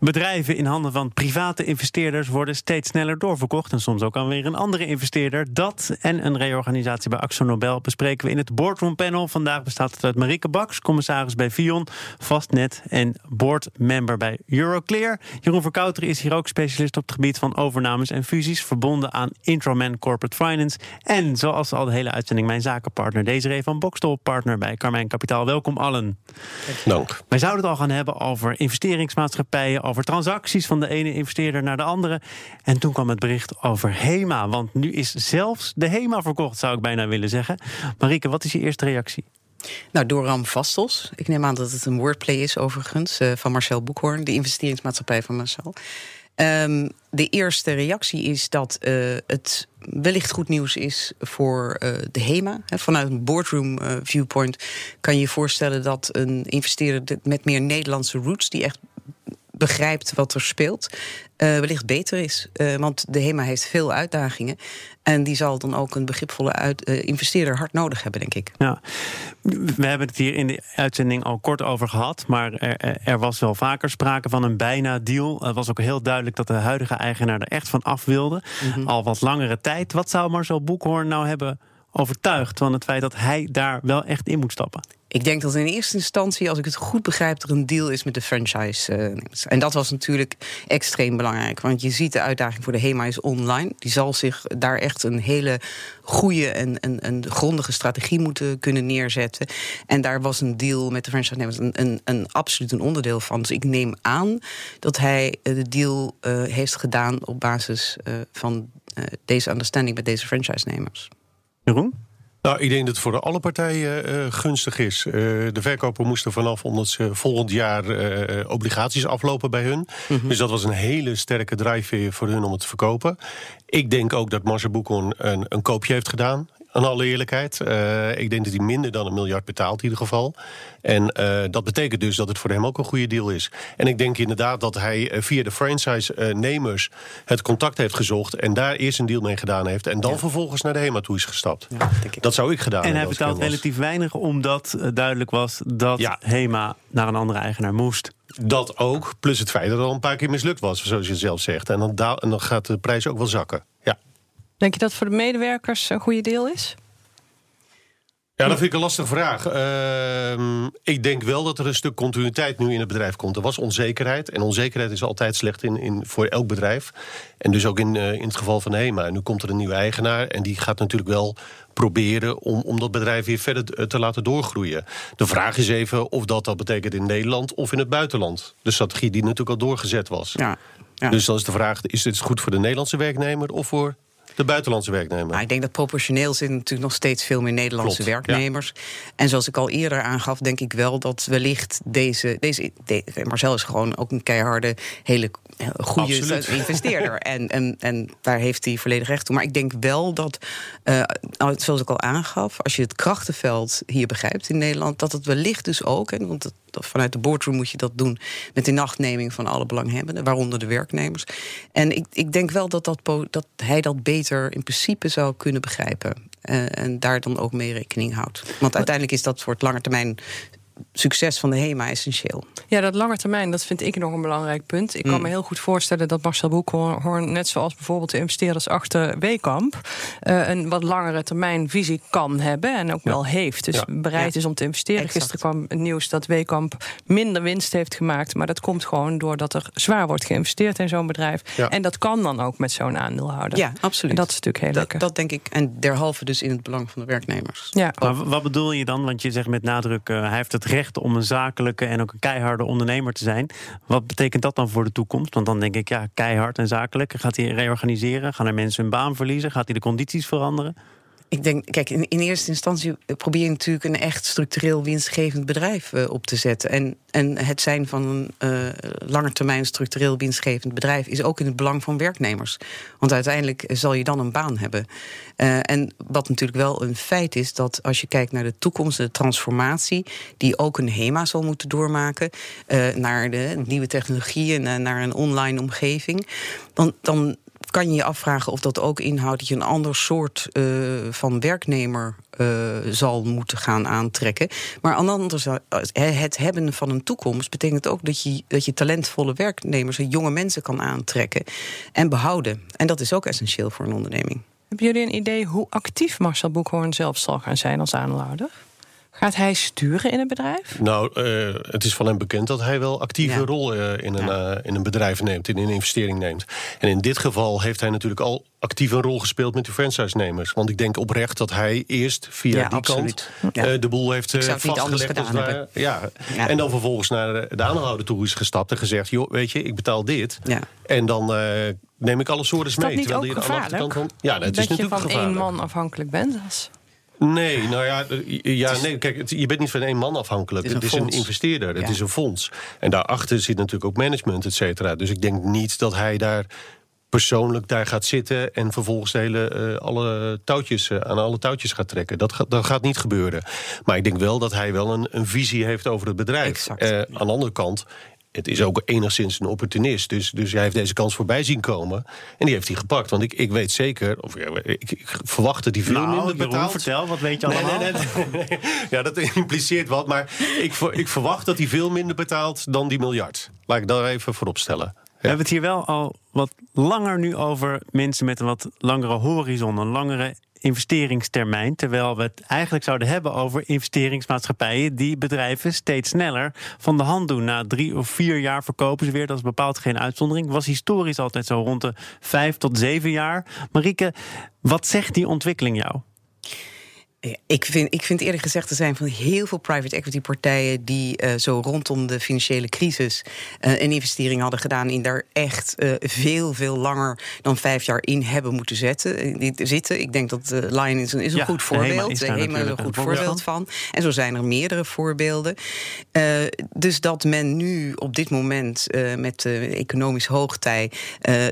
Bedrijven in handen van private investeerders worden steeds sneller doorverkocht. En soms ook alweer een andere investeerder. Dat en een reorganisatie bij Axo Nobel bespreken we in het Boardroom Panel. Vandaag bestaat het uit Marike Baks, commissaris bij Vion, Vastnet en boardmember bij Euroclear. Jeroen Verkouter is hier ook specialist op het gebied van overnames en fusies. Verbonden aan Introman Corporate Finance. En zoals al de hele uitzending, mijn zakenpartner Desiree van Bokstol, partner bij Carmijn Kapitaal. Welkom allen. Dank. Wij zouden het al gaan hebben over investeringsmaatschappijen over transacties van de ene investeerder naar de andere. En toen kwam het bericht over HEMA. Want nu is zelfs de HEMA verkocht, zou ik bijna willen zeggen. Marike, wat is je eerste reactie? Nou, door Ram Vastels. Ik neem aan dat het een wordplay is, overigens, uh, van Marcel Boekhoorn, de investeringsmaatschappij van Marcel. Um, de eerste reactie is dat uh, het wellicht goed nieuws is voor uh, de HEMA. He, vanuit een boardroom uh, viewpoint kan je je voorstellen dat een investeerder met meer Nederlandse roots, die echt begrijpt wat er speelt, uh, wellicht beter is. Uh, want de HEMA heeft veel uitdagingen. En die zal dan ook een begripvolle uit, uh, investeerder hard nodig hebben, denk ik. Ja. We hebben het hier in de uitzending al kort over gehad. Maar er, er was wel vaker sprake van een bijna deal. Het was ook heel duidelijk dat de huidige eigenaar er echt van af wilde. Mm -hmm. Al wat langere tijd. Wat zou Marcel Boekhoorn nou hebben overtuigd van het feit dat hij daar wel echt in moet stappen? Ik denk dat in eerste instantie, als ik het goed begrijp, er een deal is met de franchise. Uh, en dat was natuurlijk extreem belangrijk. Want je ziet de uitdaging voor de HEMA is online. Die zal zich daar echt een hele goede en een grondige strategie moeten kunnen neerzetten. En daar was een deal met de franchise-nemers een, een, een, absoluut een onderdeel van. Dus ik neem aan dat hij de deal uh, heeft gedaan op basis van deze understanding met deze franchise-nemers. Jeroen? Nou, ik denk dat het voor alle partijen uh, gunstig is. Uh, de verkoper moest er vanaf omdat ze volgend jaar uh, obligaties aflopen bij hun. Mm -hmm. Dus dat was een hele sterke drijfveer voor hun om het te verkopen. Ik denk ook dat Boekhoorn een, een koopje heeft gedaan. In alle eerlijkheid. Uh, ik denk dat hij minder dan een miljard betaalt in ieder geval. En uh, dat betekent dus dat het voor hem ook een goede deal is. En ik denk inderdaad dat hij uh, via de franchise-nemers het contact heeft gezocht. En daar eerst een deal mee gedaan heeft. En dan ja. vervolgens naar de HEMA toe is gestapt. Ja, dat zou ik gedaan en hebben. En hij betaalt relatief weinig omdat duidelijk was dat ja. HEMA naar een andere eigenaar moest. Dat ook, plus het feit dat het al een paar keer mislukt was, zoals je zelf zegt. En dan, en dan gaat de prijs ook wel zakken. Denk je dat voor de medewerkers een goede deal is? Ja, dat vind ik een lastige vraag. Uh, ik denk wel dat er een stuk continuïteit nu in het bedrijf komt. Er was onzekerheid. En onzekerheid is altijd slecht in, in, voor elk bedrijf. En dus ook in, uh, in het geval van HEMA. Nu komt er een nieuwe eigenaar. En die gaat natuurlijk wel proberen om, om dat bedrijf weer verder te laten doorgroeien. De vraag is even of dat dat betekent in Nederland of in het buitenland. De strategie die natuurlijk al doorgezet was. Ja, ja. Dus dan is de vraag, is dit goed voor de Nederlandse werknemer of voor de buitenlandse werknemer? Nou, ik denk dat proportioneel zitten natuurlijk nog steeds veel meer Nederlandse Klopt, werknemers. Ja. En zoals ik al eerder aangaf, denk ik wel dat wellicht deze. deze de, Marcel is gewoon ook een keiharde, hele goede Absoluut. investeerder. en, en, en daar heeft hij volledig recht toe. Maar ik denk wel dat, uh, zoals ik al aangaf, als je het krachtenveld hier begrijpt in Nederland, dat het wellicht dus ook, en want vanuit de boardroom moet je dat doen met de nachtneming van alle belanghebbenden, waaronder de werknemers. En ik, ik denk wel dat, dat, dat hij dat beter in principe zou kunnen begrijpen. Uh, en daar dan ook mee rekening houdt. Want uiteindelijk is dat voor het lange termijn succes van de HEMA essentieel. Ja, dat lange termijn, dat vind ik nog een belangrijk punt. Ik kan mm. me heel goed voorstellen dat Marcel Boekhoorn, net zoals bijvoorbeeld de investeerders achter Wekamp, uh, een wat langere termijn visie kan hebben en ook ja. wel heeft. Dus ja. bereid ja. is om te investeren. Exact. Gisteren kwam het nieuws dat Wekamp minder winst heeft gemaakt, maar dat komt gewoon doordat er zwaar wordt geïnvesteerd in zo'n bedrijf. En dat kan dan ook met zo'n aandeelhouder. Ja, absoluut. En dat is natuurlijk heel dat, lekker. Dat denk ik, en derhalve dus in het belang van de werknemers. Ja. Maar wat bedoel je dan? Want je zegt met nadruk, uh, hij heeft het recht om een zakelijke en ook een keiharde ondernemer te zijn. Wat betekent dat dan voor de toekomst? Want dan denk ik, ja, keihard en zakelijk. Gaat hij reorganiseren? Gaan er mensen hun baan verliezen? Gaat hij de condities veranderen? Ik denk, kijk, in, in, eerste instantie probeer je natuurlijk een echt structureel winstgevend bedrijf uh, op te zetten. En, en het zijn van een uh, langetermijn structureel winstgevend bedrijf is ook in het belang van werknemers. Want uiteindelijk zal je dan een baan hebben. En wat natuurlijk wel een feit is, dat als je kijkt naar de toekomst, de transformatie, die ook een HEMA zal moeten doormaken, naar de nieuwe technologieën, naar een online omgeving, dan, dan kan je je afvragen of dat ook inhoudt dat je een ander soort uh, van werknemer uh, zal moeten gaan aantrekken. Maar zijde, het hebben van een toekomst betekent ook dat je, dat je talentvolle werknemers jonge mensen kan aantrekken en behouden. En dat is ook essentieel voor een onderneming. Hebben jullie een idee hoe actief Marcel Boekhoorn zelf zal gaan zijn als aanlouder? Gaat hij sturen in een bedrijf? Nou, uh, het is van hem bekend dat hij wel actieve ja. rol uh, in, een, ja. uh, in een bedrijf neemt, in een investering neemt. En in dit geval heeft hij natuurlijk al actief een rol gespeeld met de franchise-nemers. Want ik denk oprecht dat hij eerst via ja, die absoluut. kant de boel heeft vastgelegd. Als wij, ja. En dan vervolgens naar de, de aanhouder toe is gestapt en gezegd: joh, weet je, ik betaal dit. En dan neem ik alle soorten mee. Is dat niet ook gevaarlijk? Van, ja, dat, dat is natuurlijk je van één man afhankelijk bent? Als... Nee, nou ja, ja nee, kijk, het, je bent niet van één man afhankelijk. Het is een, het is een investeerder, ja. het is een fonds. En daarachter zit natuurlijk ook management, et cetera. Dus ik denk niet dat hij daar persoonlijk daar gaat zitten en vervolgens de hele, uh, alle touwtjes, uh, aan alle touwtjes gaat trekken. Dat, dat gaat niet gebeuren. Maar ik denk wel dat hij wel een, een visie heeft over het bedrijf. Uh, aan de andere kant het is ook enigszins een opportunist. Dus, dus hij heeft deze kans voorbij zien komen. En die heeft hij gepakt. Want ik, ik weet zeker, of ja, ik, ik verwacht dat hij veel nou, minder betaalt. Jeroen, vertel, wat weet je allemaal? Nee, nee, nee, ja, dat impliceert wat. Maar ik, ik verwacht dat hij veel minder betaalt dan die miljard. Laat ik daar even voorop stellen. Ja. We hebben het hier wel al wat langer nu over mensen met een wat langere horizon, een langere investeringstermijn. Terwijl we het eigenlijk zouden hebben over investeringsmaatschappijen die bedrijven steeds sneller van de hand doen. Na drie of vier jaar verkopen ze weer. Dat is bepaald geen uitzondering. Was historisch altijd zo rond de vijf tot zeven jaar. Marieke, wat zegt die ontwikkeling jou? Ik vind, ik vind eerlijk gezegd, er zijn van heel veel private equity partijen die uh, zo rondom de financiële crisis uh, een investering hadden gedaan in daar echt uh, veel, veel langer dan vijf jaar in hebben moeten zetten, zitten. Ik denk dat Lion is een, is een ja, goed voorbeeld. De HEMA is een goed voorbeeld van. van. En zo zijn er meerdere voorbeelden. dus dat men nu op dit moment met economisch hoogtij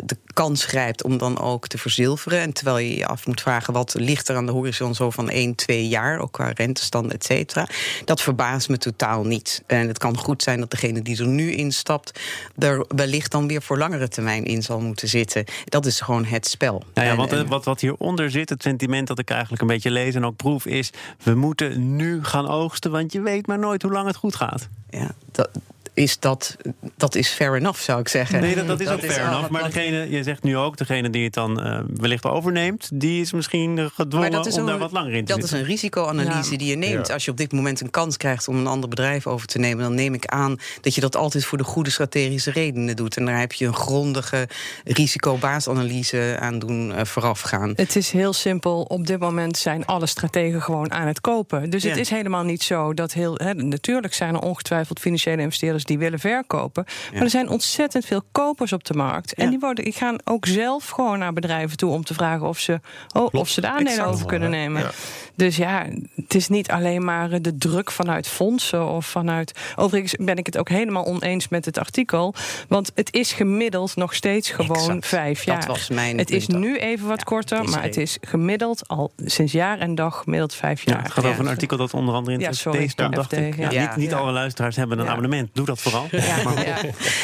de kans grijpt om dan ook te verzilveren. En terwijl je je af moet vragen wat ligt er aan de horizon zo van één twee jaar, ook qua rentestand, et cetera. Dat verbaast me totaal niet. En het kan goed zijn dat degene die er nu instapt, er wellicht dan weer voor langere termijn in zal moeten zitten. Dat is gewoon het spel. Nou ja, want wat, wat hieronder zit, het sentiment dat ik eigenlijk een beetje lees en ook proef, is: we moeten nu gaan oogsten, want je weet maar nooit hoe lang het goed gaat. Ja, dat, is dat, dat is fair enough, zou ik zeggen. Nee, dat, dat is dat ook is, fair enough. Maar degene, je zegt nu ook, degene die het dan uh, wellicht overneemt, die is misschien gedwongen om een, daar wat langer in te Dat zitten. is een risicoanalyse ja. die je neemt. Ja. Als je op dit moment een kans krijgt om een ander bedrijf over te nemen, dan neem ik aan dat je dat altijd voor de goede strategische redenen doet. En daar heb je een grondige risicobaasanalyse aan doen uh, voorafgaan. Het is heel simpel. Op dit moment zijn alle strategen gewoon aan het kopen. Dus ja. het is helemaal niet zo dat heel. Hè, natuurlijk zijn er ongetwijfeld financiële investeerders die willen verkopen. Ja. Maar er zijn ontzettend veel kopers op de markt. En die, worden, die gaan ook zelf gewoon naar bedrijven toe om te vragen of ze, oh, of ze de aandelen exact. over kunnen nemen. Ja. Dus ja, het is niet alleen maar de druk vanuit fondsen of vanuit. Overigens ben ik het ook helemaal oneens met het artikel. Want het is gemiddeld nog steeds gewoon exact. vijf jaar. Dat was mijn het is nu even wat korter, maar het is gemiddeld al sinds jaar en dag gemiddeld vijf jaar. Ja, het gaat over een artikel dat onder andere in ja, sorry, dacht ik. Niet, niet alle luisteraars hebben een abonnement. Doe dat vooral. Ja. Ja.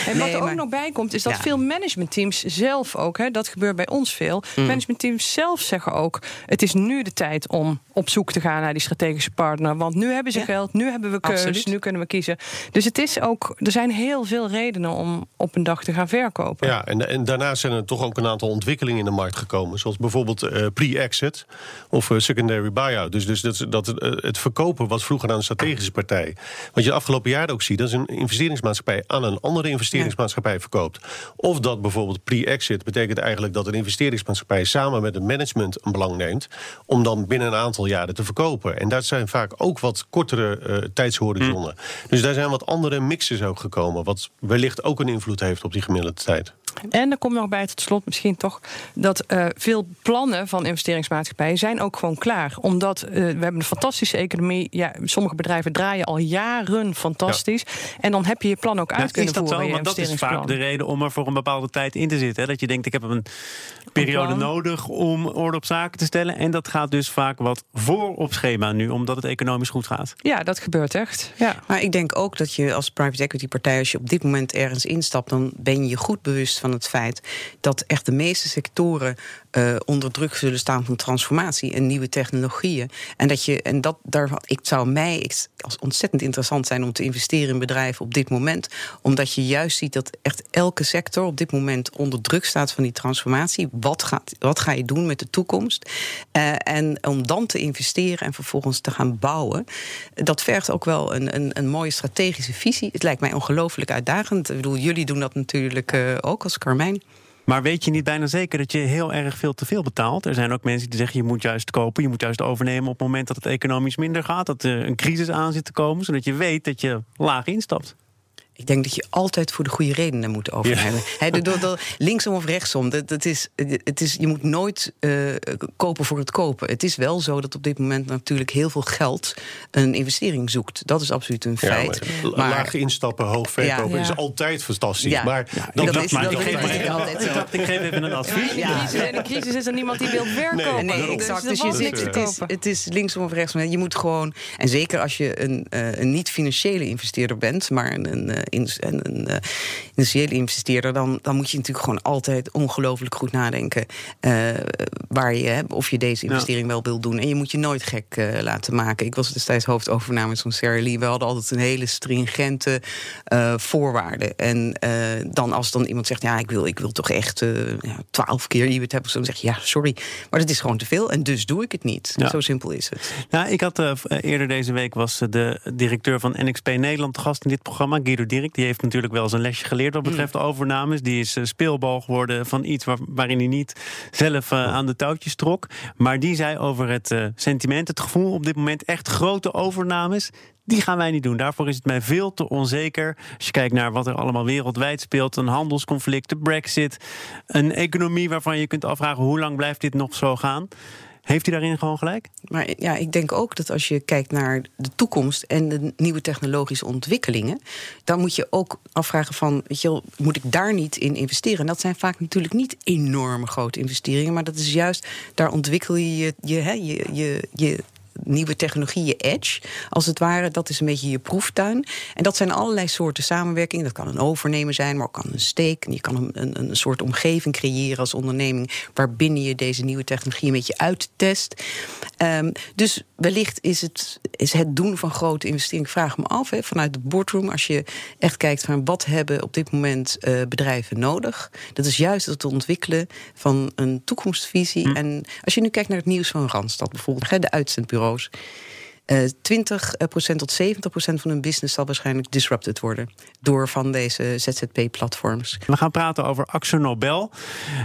En wat er ook nog bij komt, is dat veel managementteams zelf ook, hè, dat gebeurt bij ons veel, mm. managementteams zelf zeggen ook: het is nu de tijd om op zoek te gaan naar die strategische partner. Want nu hebben ze ja. geld, nu hebben we keus, Absoluut. nu kunnen we kiezen. Dus het is ook, er zijn heel veel redenen om op een dag te gaan verkopen. Ja, en, en daarnaast zijn er toch ook een aantal ontwikkelingen in de markt gekomen. Zoals bijvoorbeeld uh, pre-exit of uh, secondary buyout. Dus, dus dat, dat uh, het verkopen was vroeger aan een strategische partij. Wat je de afgelopen jaren ook ziet, dat is een investeringsmaatschappij aan een andere investeringsmaatschappij verkoopt. Of dat bijvoorbeeld pre-exit betekent eigenlijk dat een investeringsmaatschappij samen met het management een belang neemt. om dan binnen een aantal jaren te verkopen. En dat zijn vaak ook wat kortere uh, tijdshorizonnen. Hm. Dus daar zijn wat andere mixes ook gekomen. Wat wellicht ook een invloed heeft op die gemiddelde tijd. En er komt nog bij tot slot misschien toch dat uh, veel plannen van investeringsmaatschappijen zijn ook gewoon klaar. Omdat uh, we hebben een fantastische economie. Ja, sommige bedrijven draaien al jaren fantastisch. Ja. En dan heb je je plan ook uit ja, kunnen voeren. Zo, want dat is vaak de reden om er voor een bepaalde tijd in te zitten. Hè? Dat je denkt, ik heb een periode nodig om orde op zaken te stellen. En dat gaat dus vaak wat voor op schema nu, omdat het economisch goed gaat. Ja, dat gebeurt echt. Ja. Maar ik denk ook dat je als private equity partij, als je op dit moment ergens instapt, dan ben je je goed bewust van het feit dat echt de meeste sectoren uh, onder druk zullen staan van transformatie en nieuwe technologieën. En dat je, en dat daar, ik zou mij ik, als ontzettend interessant zijn om te investeren in bedrijven op dit moment, omdat je juist ziet dat echt elke sector op dit moment onder druk staat van die transformatie. Wat, gaat, wat ga je doen met de toekomst? Uh, en om dan te investeren en vervolgens te gaan bouwen, dat vergt ook wel een, een, een mooie strategische visie. Het lijkt mij ongelooflijk uitdagend. Ik bedoel, jullie doen dat natuurlijk uh, ook als Carmijn. Maar weet je niet bijna zeker dat je heel erg veel te veel betaalt? Er zijn ook mensen die zeggen je moet juist kopen, je moet juist overnemen op het moment dat het economisch minder gaat, dat er een crisis aan zit te komen, zodat je weet dat je laag instapt. Ik denk dat je altijd voor de goede redenen moet overnemen. Ja. He, linksom of rechtsom. Dat, dat is, het is, je moet nooit uh, kopen voor het kopen. Het is wel zo dat op dit moment natuurlijk heel veel geld een investering zoekt. Dat is absoluut een feit. Ja, maar, laag instappen, hoog verkopen is altijd fantastisch. Maar dat, dat, is, dat, dat ik geef even een advies. Ja. In een crisis is er niemand die wil verkopen. Nee, nee exact. Dus, je zit, het, is, het is linksom of rechtsom. Je moet gewoon, en zeker als je een, uh, een niet-financiële investeerder bent, maar een, een in, een uh, initiële investeerder, dan, dan moet je natuurlijk gewoon altijd ongelooflijk goed nadenken uh, waar je, of je deze investering wel wil doen. En je moet je nooit gek laten maken. Ik was destijds hoofdovername van Sarah Lee. We hadden altijd een hele stringente voorwaarden. En dan als dan iemand zegt, ja, ik wil, ik wil toch echt twaalf keer EBIT hebben, dan zeg je, ja, sorry, maar dat is gewoon te veel en dus doe ik het niet. Zo simpel is het. Nou, ik had eerder deze week was de directeur van NXP Nederland gast in dit programma, Guido Dirk. Die heeft natuurlijk wel eens een lesje geleerd wat betreft mm. overnames. Die is uh, speelbal geworden van iets waarin hij niet zelf uh, aan de touwtjes trok. Maar die zei over het uh, sentiment, het gevoel op dit moment echt grote overnames. Die gaan wij niet doen. Daarvoor is het mij veel te onzeker. Als je kijkt naar wat er allemaal wereldwijd speelt: een handelsconflict, de Brexit, een economie waarvan je kunt afvragen hoe lang blijft dit nog zo gaan. Heeft u daarin gewoon gelijk? Maar ja, ik denk ook dat als je kijkt naar de toekomst en de nieuwe technologische ontwikkelingen, dan moet je ook afvragen van, weet je moet ik daar niet in investeren? En dat zijn vaak natuurlijk niet enorme grote investeringen, maar dat is juist, daar ontwikkel je je, je, je, je, je nieuwe technologie, je edge, als het ware. Dat is een beetje je proeftuin. En dat zijn allerlei soorten samenwerking. Dat kan een overnemen zijn, maar ook kan een steek. Je kan een, een, een soort omgeving creëren als onderneming... waarbinnen je deze nieuwe technologie een beetje uittest. Um, dus wellicht is het, is het doen van grote investeringen... Ik vraag me af, vanuit de boardroom... als je echt kijkt van wat hebben op dit moment uh, bedrijven nodig... dat is juist het ontwikkelen van een toekomstvisie. Hm. En als je nu kijkt naar het nieuws van Randstad bijvoorbeeld... de uitzendbureau bureaus. Uh, 20% tot 70% van hun business zal waarschijnlijk disrupted worden door van deze ZZP-platforms. We gaan praten over Axo Nobel.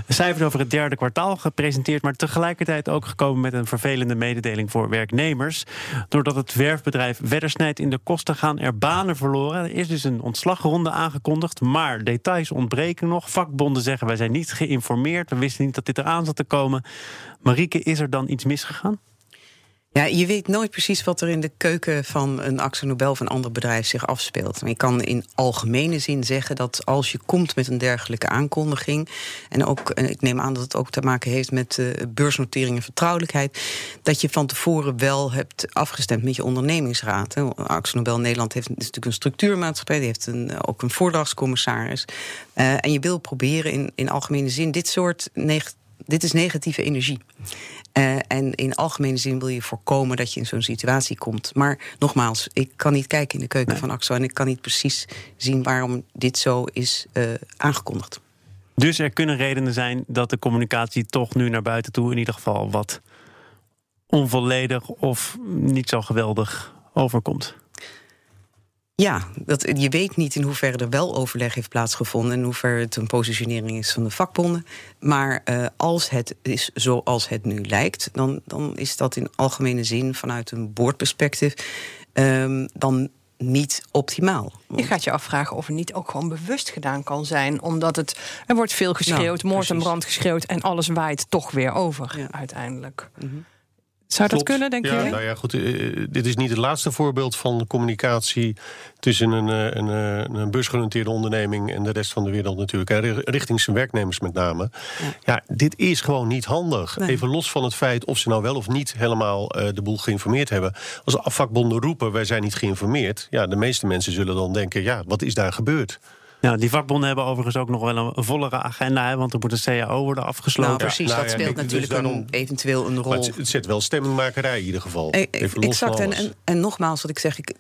Cijfers over het derde kwartaal gepresenteerd, maar tegelijkertijd ook gekomen met een vervelende mededeling voor werknemers. Doordat het werfbedrijf Weddersnijd in de kosten gaan er banen verloren. Er is dus een ontslagronde aangekondigd, maar details ontbreken nog. Vakbonden zeggen wij zijn niet geïnformeerd, we wisten niet dat dit eraan zat te komen. Marieke, is er dan iets misgegaan? Ja, je weet nooit precies wat er in de keuken van een Axo Nobel of een ander bedrijf zich afspeelt. Maar je kan in algemene zin zeggen dat als je komt met een dergelijke aankondiging, en ook, ik neem aan dat het ook te maken heeft met uh, beursnotering en vertrouwelijkheid, dat je van tevoren wel hebt afgestemd met je ondernemingsraad. Hè. Nobel Nederland heeft natuurlijk een structuurmaatschappij, die heeft een, eh, ook een voordragscommissaris. Uh, en je wil proberen in, in algemene zin dit soort dit is negatieve energie. Uh, en in algemene zin wil je voorkomen dat je in zo'n situatie komt. Maar nogmaals, ik kan niet kijken in de keuken van AXO... en ik kan niet precies zien waarom dit zo is uh, aangekondigd. Dus er kunnen redenen zijn dat de communicatie toch nu naar buiten toe... in ieder geval wat onvolledig of niet zo geweldig overkomt. Ja, dat, je weet niet in hoeverre er wel overleg heeft plaatsgevonden en hoeverre het een positionering is van de vakbonden. Maar uh, als het is zoals het nu lijkt, dan, dan is dat in algemene zin vanuit een boordperspectief. Um, dan niet optimaal. Je gaat je afvragen of het niet ook gewoon bewust gedaan kan zijn. Omdat het, er wordt veel geschreeuwd, Nou, moord en brand geschreeuwd... en alles waait toch weer over Ja. uiteindelijk. Mhm. Zou dat kunnen, denk ja, je? Nou ja, goed. eh, dit is niet het laatste voorbeeld van communicatie tussen een, eh, een, eh, een onderneming en de rest van de wereld natuurlijk. En ri- richting zijn werknemers met name. Ja, dit is gewoon niet handig. Nee. Even los van het feit of ze nou wel of niet helemaal eh, de boel geïnformeerd hebben. Als vakbonden roepen, wij zijn niet geïnformeerd. Ja, de meeste mensen zullen dan denken, ja, wat is daar gebeurd? Nou, die vakbonden hebben overigens ook nog wel een vollere agenda, hè, want er moet een CAO worden afgesloten. Nou, precies, nou dat ja, speelt dus natuurlijk daarom- een, eventueel een rol. Maar het, het zet wel stemmingmakerij in ieder geval. Eh, Even los van exact. En, alles. en, en nogmaals, wat ik zeg, ik,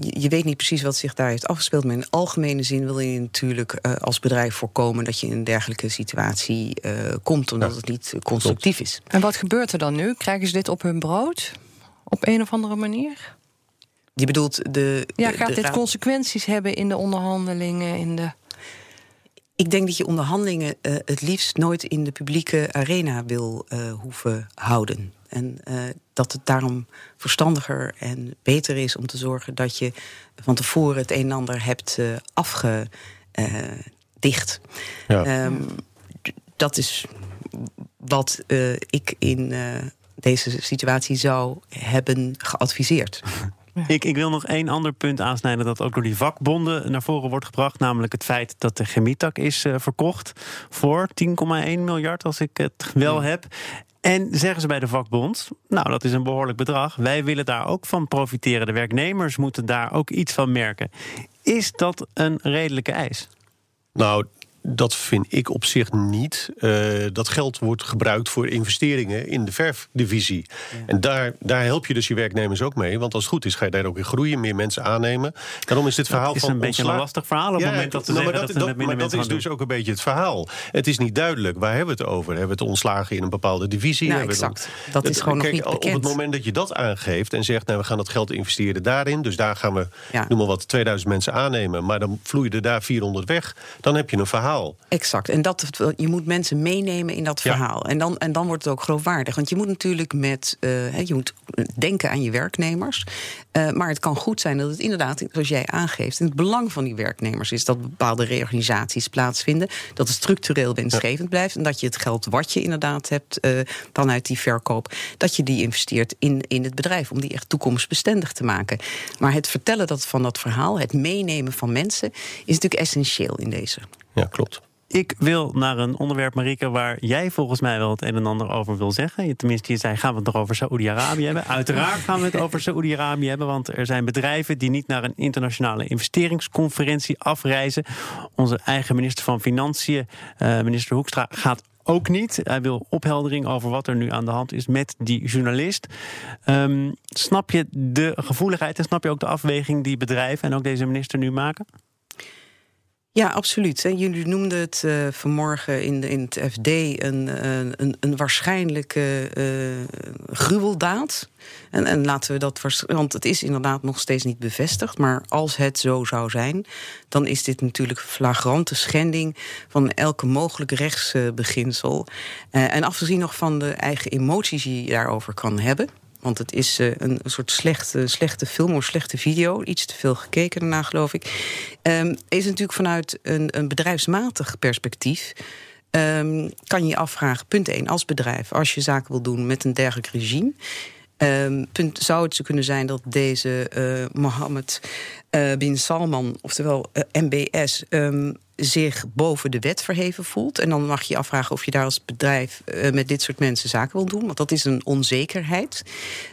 je weet niet precies wat zich daar heeft afgespeeld. Maar in algemene zin wil je natuurlijk eh, als bedrijf voorkomen dat je in een dergelijke situatie eh, komt, omdat Ja, het niet eh, constructief is. En wat gebeurt er dan nu? Krijgen ze dit op hun brood? Op een of andere manier? Je bedoelt de. Ja, de- gaat de dit raad- consequenties hebben in de onderhandelingen? In de... Ik denk dat je onderhandelingen eh, het liefst nooit in de publieke arena wil eh, hoeven houden. En eh, dat het daarom verstandiger en beter is om te zorgen dat je van tevoren het een en ander hebt eh afgedicht. Ja. Ehm, dat is wat eh, ik in eh, deze situatie zou hebben geadviseerd. Ik, ik wil nog één ander punt aansnijden dat ook door die vakbonden naar voren wordt gebracht. Namelijk het feit dat de chemietak is eh, verkocht voor 10,1 miljard, als ik het wel heb. En zeggen ze bij de vakbond, nou dat is een behoorlijk bedrag. Wij willen daar ook van profiteren. De werknemers moeten daar ook iets van merken. Is dat een redelijke eis? Nou, dat vind ik op zich niet. Eh, dat geld wordt gebruikt voor investeringen in de verfdivisie. En daar, daar help je dus je werknemers ook mee. Want als het goed is, ga je daar ook in groeien, meer mensen aannemen. Daarom is dit verhaal Dat is van een beetje een lastig verhaal op het moment dat ze nou, maar dat, ze met minder maar dat is dus ook een beetje het verhaal. Het is niet duidelijk. Waar hebben we het over? Hebben we het ontslagen in een bepaalde divisie? Nou, het exact. Dat is gewoon nog niet Op bekend. het moment dat je dat aangeeft en zegt... Nou, we gaan dat geld investeren daarin... dus daar gaan we, Ja. noem maar wat, 2000 mensen aannemen... maar dan vloeien er daar 400 weg. Dan heb je een verhaal. Exact. En dat, je moet mensen meenemen in dat Ja. verhaal. En, dan, en dan wordt het ook geloofwaardig. Want je moet natuurlijk met. eh, je moet denken aan je werknemers. Eh, maar het kan goed zijn dat het inderdaad, zoals jij aangeeft, in het belang van die werknemers is dat bepaalde reorganisaties plaatsvinden. Dat het structureel winstgevend blijft. En dat je het geld wat je inderdaad hebt eh, vanuit die verkoop, dat je die investeert in, in het bedrijf. Om die echt toekomstbestendig te maken. Maar het vertellen dat, van dat verhaal, het meenemen van mensen, is natuurlijk essentieel in deze. Ja, klopt. Ik wil naar een onderwerp, Marike, waar jij volgens mij wel het een en ander over wil zeggen. Tenminste, je zei, gaan we het nog over Saoedi-Arabië hebben? Uiteraard gaan we het over Saoedi-Arabië hebben, want er zijn bedrijven die niet naar een internationale investeringsconferentie afreizen. Onze eigen minister van Financiën, eh, minister Hoekstra, gaat ook niet. Hij wil opheldering over wat er nu aan de hand is met die journalist. Ehm, snap je de gevoeligheid en snap je ook de afweging die bedrijven en ook deze minister nu maken? Ja, absoluut. Jullie noemden het eh, vanmorgen in, in het FD een, een, een waarschijnlijke eh, gruweldaad. En, en laten we dat, want het is inderdaad nog steeds niet bevestigd. Maar als het zo zou zijn, dan is dit natuurlijk flagrante schending van elke mogelijk rechtsbeginsel. Eh, en afgezien nog van de eigen emoties die je daarover kan hebben. Want het is eh, een soort slechte, slechte film of slechte video. Iets te veel gekeken daarna, geloof ik. Ehm, is natuurlijk vanuit een, een bedrijfsmatig perspectief. ehm, kan je je afvragen, punt 1, als bedrijf, als je zaken wil doen met een dergelijk regime. Ehm, punt, zou het zo kunnen zijn dat deze eh, Mohammed eh, bin Salman, oftewel eh, MBS, ehm, zich boven de wet verheven voelt. En dan mag je je afvragen of je daar als bedrijf met dit soort mensen zaken wil doen. Want dat is een onzekerheid.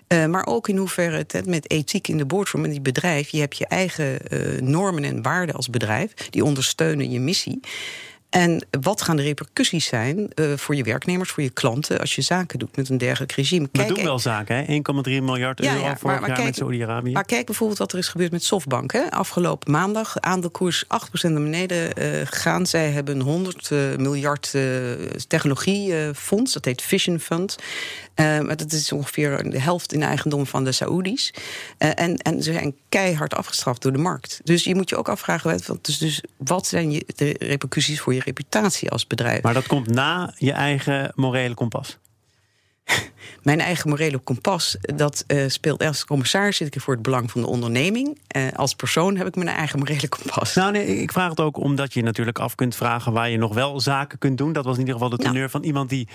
Maar ook in hoeverre het met ethiek in de boardroom en die bedrijf. Je hebt je eigen normen en waarden als bedrijf. Die ondersteunen je missie. En wat gaan de repercussies zijn eh, voor je werknemers, voor je klanten, als je zaken doet met een dergelijk regime? We doen wel zaken, hè? 1,3 miljard Ja, euro ja, vorig jaar kijk- met Saoedi-Arabië. Maar kijk bijvoorbeeld wat er is gebeurd met Softbank. Hè. Afgelopen maandag, aandeelkoers 8% naar beneden eh, gegaan. Zij hebben een 100 eh, miljard eh, technologiefonds, dat heet Vision Fund. Eh, maar dat is ongeveer de helft in eigendom van de Saoedi's. Eh, en, en ze zijn keihard afgestraft door de markt. Dus je moet je ook afvragen, dus, dus wat zijn je, de repercussies voor je reputatie als bedrijf? Maar dat komt na je eigen morele kompas. mijn eigen morele kompas, dat uh, speelt als commissaris zit ik voor het belang van de onderneming. Uh, als persoon heb ik mijn eigen morele kompas. Nou, nee, ik vraag het ook omdat je natuurlijk af kunt vragen waar je nog wel zaken kunt doen. Dat was in ieder geval de teneur van iemand die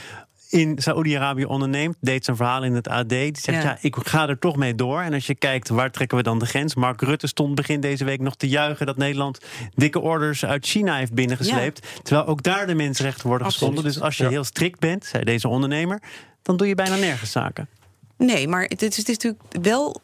in Saoedi-Arabië onderneemt. Deed zijn verhaal in het AD. Die zegt, ja. ik ga er toch mee door. En als je kijkt, waar trekken we dan de grens? Mark Rutte stond begin deze week nog te juichen... dat Nederland dikke orders uit China heeft binnengesleept. Terwijl ook daar de mensenrechten worden geschonden. Dus als je heel strikt bent, zei deze ondernemer... dan doe je bijna nergens zaken. Nee, maar het is, het is natuurlijk wel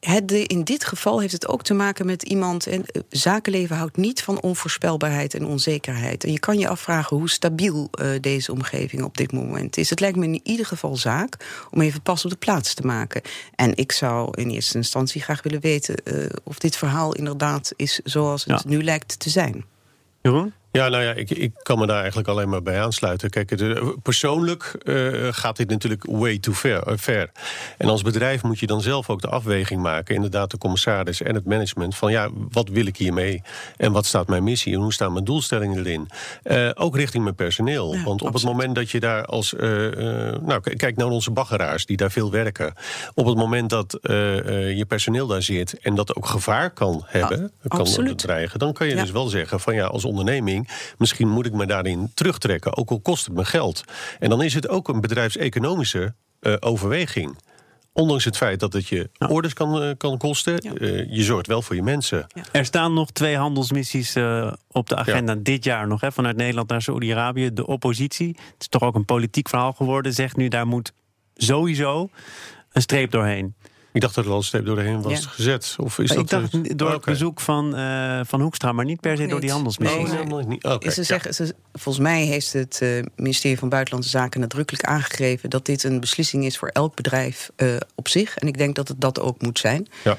het, in dit geval heeft het ook te maken met iemand. En eh, zakenleven houdt niet van onvoorspelbaarheid en onzekerheid. En je kan je afvragen hoe stabiel uh, deze omgeving op dit moment is. Het lijkt me in ieder geval zaak om even pas op de plaats te maken. En ik zou in eerste instantie graag willen weten uh, of dit verhaal inderdaad is zoals het ja. nu lijkt te zijn. Jeroen? Ja, nou ja, ik, ik kan me daar eigenlijk alleen maar bij aansluiten. Kijk, het, persoonlijk uh, gaat dit natuurlijk way too ver, uh, ver, En als bedrijf moet je dan zelf ook de afweging maken, inderdaad de commissaris en het management, van ja, wat wil ik hiermee? En wat staat mijn missie? En hoe staan mijn doelstellingen erin? Uh, ook richting mijn personeel. Ja, Want op absoluut. het moment dat je daar als, nou kijk naar onze baggeraars die daar veel werken. Op het moment dat je personeel daar zit en dat ook gevaar kan hebben, ah, kan dreigen, dan kan je ja. dus wel zeggen van ja, als onderneming Misschien moet ik me daarin terugtrekken, ook al kost het me geld. En dan is het ook een bedrijfseconomische uh, overweging. Ondanks het feit dat het je ja. orders kan, uh, kan kosten, ja. uh, je zorgt wel voor je mensen. Ja. Er staan nog twee handelsmissies uh, op de agenda dit jaar nog, hè, vanuit Nederland naar Saoedi-Arabië. De oppositie, het is toch ook een politiek verhaal geworden, zegt nu daar moet sowieso een streep doorheen. Ik dacht dat er al een streep doorheen was ja. gezet. Of is ik dat dacht uh, door okay. het bezoek van, uh, van Hoekstra, maar niet per se door die handelsmissie. Nee, nee. nee. Okay, ze zeggen, ze, volgens mij heeft het uh, ministerie van Buitenlandse Zaken nadrukkelijk aangegeven dat dit een beslissing is voor elk bedrijf op zich. En ik denk dat het dat ook moet zijn. Ja.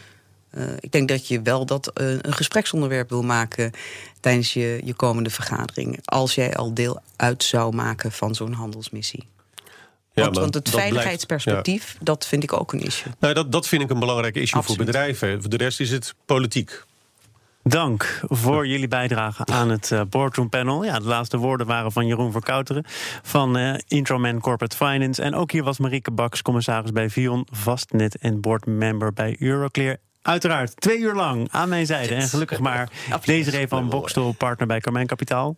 ik denk dat je wel dat een gespreksonderwerp wil maken tijdens je, je komende vergadering. Als jij al deel uit zou maken van zo'n handelsmissie. Ja, want, want, het veiligheidsperspectief, blijft, ja. dat vind ik ook een issue. Nou, dat, dat vind ik een belangrijk issue Absoluut. voor bedrijven. Voor de rest is het politiek. Dank voor jullie bijdrage aan het uh, Boardroom Panel. Ja, de laatste woorden waren van Jeroen Verkouteren van uh, Introman Corporate Finance. En ook hier was Marieke Baks, commissaris bij Vion, vastnet en boardmember bij Euroclear. Uiteraard twee uur lang aan mijn zijde. En gelukkig maar deze van Bokstel, partner bij Carmijn Kapitaal.